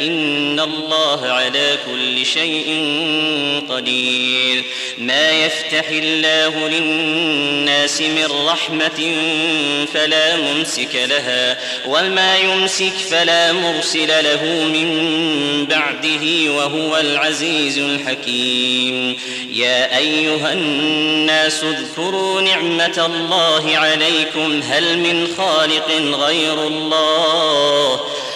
إن الله على كل شيء قدير. ما يفتح الله للناس من رحمة فلا ممسك لها وما يمسك فلا مرسل له من بعده وهو العزيز الحكيم. يا أيها الناس اذكروا نعمة الله عليكم هل من خالق غير الله؟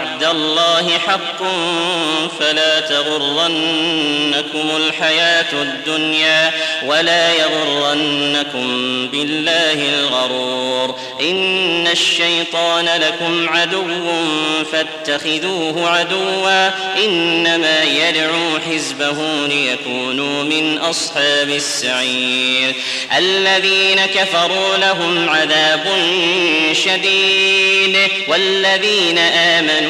وعد الله حق فلا تغرنكم الحياة الدنيا ولا يغرنكم بالله الغرور. إن الشيطان لكم عدو فاتخذوه عدوا. إنما يدعو حزبه ليكونوا من أصحاب السعير. الذين كفروا لهم عذاب شديد. والذين آمنوا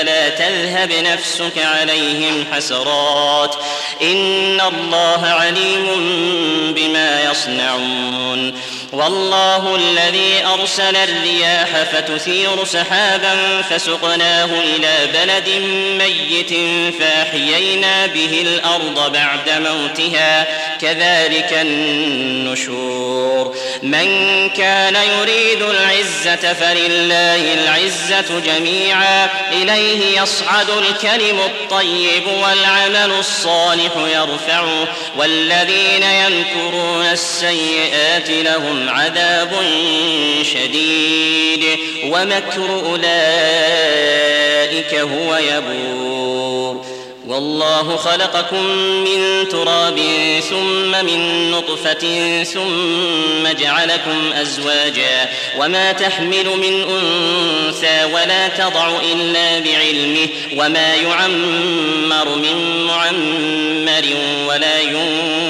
فلا تذهب نفسك عليهم حسرات إن الله عليم بما يصنعون والله الذي أرسل الرياح فتثير سحابا فسقناه إلى بلد ميت فأحيينا به الأرض بعد موتها. كذلك النشور. من كان يريد العزة فلله العزة جميعا. إليه يصعد الكلم الطيب والعمل الصالح يرفعه. والذين يمكرون السيئات لهم عذاب شديد. ومكر أولئك هو يبور. والله خلقكم من تراب ثم من نطفة ثم جعلكم أزواجا. وما تحمل من أنثى ولا تضع إلا بعلمه. وما يعمر من معمر ولا ينقص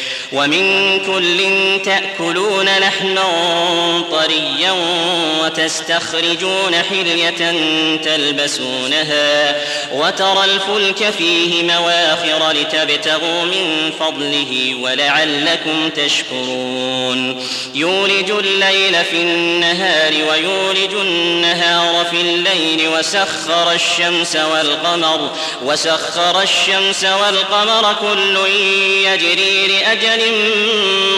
ومن كل تأكلون لحما طريا وتستخرجون حلية تلبسونها وترى الفلك فيه مواخر لتبتغوا من فضله ولعلكم تشكرون. يولج الليل في النهار ويولج النهار في الليل وسخر الشمس والقمر وسخر الشمس والقمر كل يجري لأجل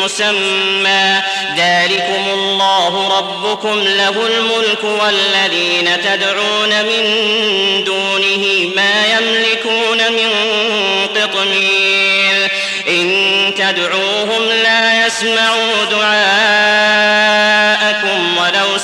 مسمى. ذلكم الله ربكم له الملك والذين تدعون من دونه ما يملكون من قطمير إن تدعوهم لا يسمعوا دعاءكم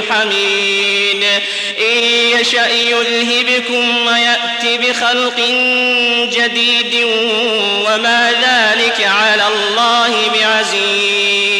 الحميد. إن يشأ يذهبكم ويأتي بخلق جديد وما ذلك على الله بعزيز.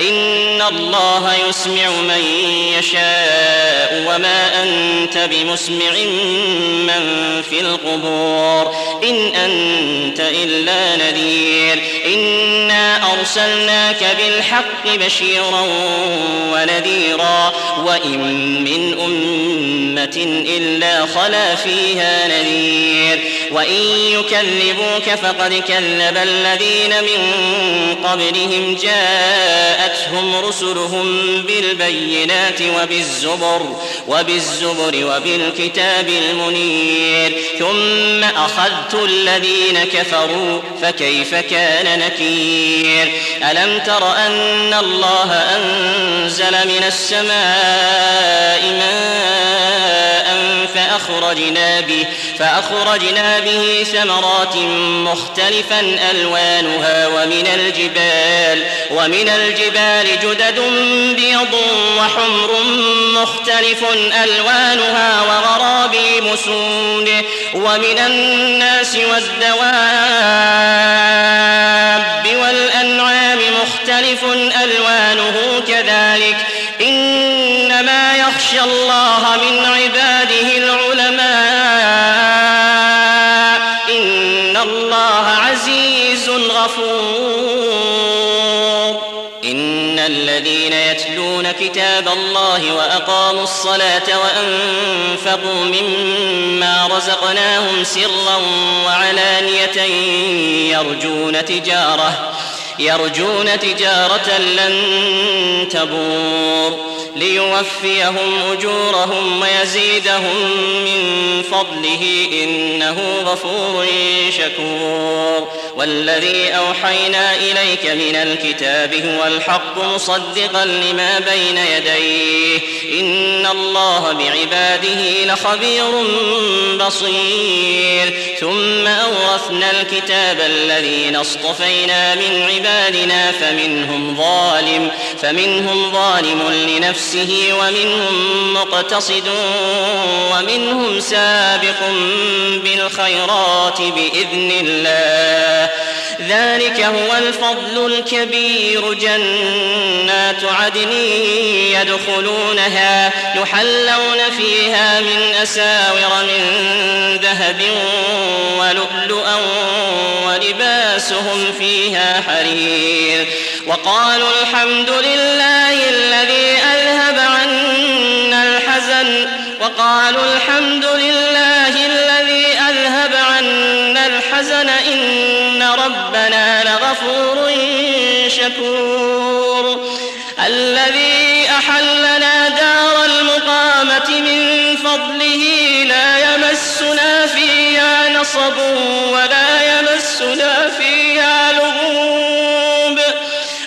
إن الله يسمع من يشاء وما أنت بمسمع من في القبور. إن أنت إلا نذير. إنا أرسلناك بالحق بشيرا ونذيرا. وإن من أمة إلا خلا فيها نذير. وإن يكذبوك فقد كذب الذين من قبلهم جاءتهم رسلهم بالبينات وبالزبر وبالزبر وبالكتاب المنير. ثم أخذت الذين كفروا فكيف كان نكير؟ ألم تر أن الله أنزل من السماء ماء فأخرجنا به فأخرجنا به ثمرات مختلفا ألوانها ومن الجبال ومن الجبال جدد بيض وحمر مختلف ألوانها وغرابي مسود ومن الناس والدواب والأنعام مختلف ألوانه كذلك إنما يخشى الله من عباده غفور إن الذين يتلون كتاب الله وأقاموا الصلاة وأنفقوا مما رزقناهم سرا وعلانية يرجون تجارة يرجون تجارة لن تبور. ليوفيهم أجورهم ويزيدهم من فضله إنه غفور شكور. والذي أوحينا إليك من الكتاب هو الحق مصدقا لما بين يديه. إن الله بعباده لخبير بصير. ثم أورثنا الكتاب الذين اصطفينا من عبادنا فمنهم ظالم فمنهم ظالم لنفسه ومنهم مقتصد ومنهم سابق بالخيرات بإذن الله. ذلك هو الفضل الكبير. جنات عدن يدخلونها يحلون فيها من أساور من ذهب ولؤلؤا ولباسهم فيها حرير. وقالوا الحمد لله الذي الحزن وقالوا الحمد لله الذي أذهب عنا الحزن إن ربنا لغفور شكور. الذي أحلنا دار المقامة من فضله لا يمسنا فيها نصب ولا يمسنا فيها لغوب.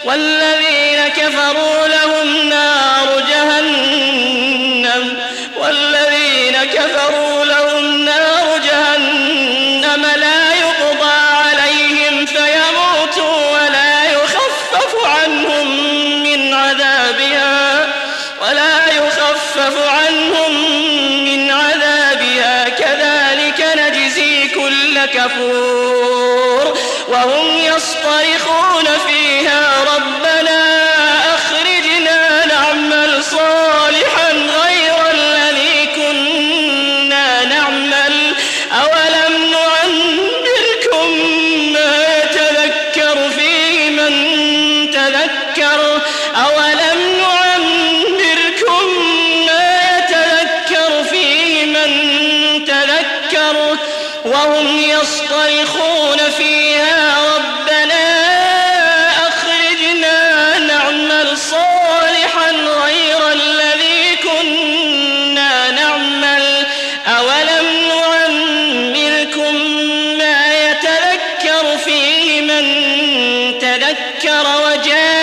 والذين كفروا لهم نار كفور وهم يصطرخون فيها ربنا وهم يصطرخون فيها ربنا أخرجنا نعمل صالحا غير الذي كنا نعمل. أولم نعمركم ما يتذكر فيه من تذكر وجاءكم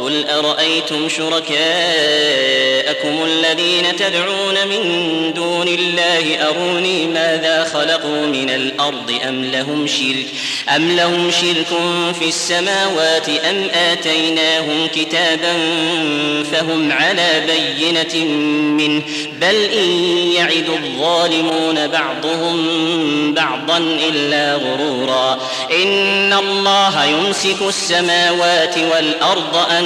قل أرأيتم شركاءكم الذين تدعون من دون الله أروني ماذا خلقوا من الأرض أم لهم شرك أم لهم شرك في السماوات أم آتيناهم كتابا فهم على بينة منه بل إن يعد الظالمون بعضهم بعضا إلا غرورا إن الله يمسك السماوات والأرض أن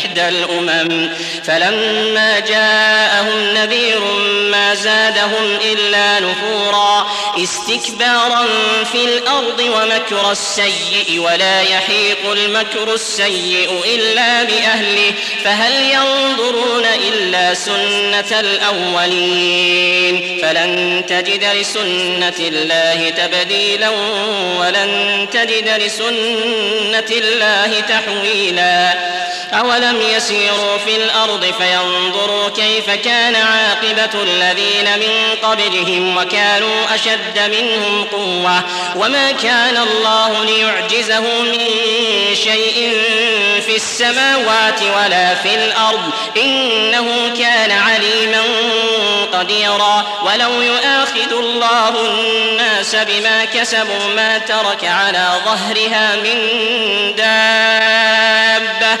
إحدى الأمم. فلما جاءهم نذير ما زادهم إلا نفورا. استكبارا في الأرض ومكر السيء ولا يحيق المكر السيء إلا بأهله. فهل ينظرون إلا سنة الأولين؟ فلن تجد لسنة الله تبديلا ولن تجد لسنة الله تحويلا. أولم يسيروا في الأرض فينظروا كيف كان عاقبة الذين من قبلهم وكانوا أشد منهم قوة وما كان الله ليعجزه من شيء في السماوات ولا في الأرض إنه كان عليما قديرا ولو يؤاخذ الله الناس بما كسبوا ما ترك على ظهرها من دابة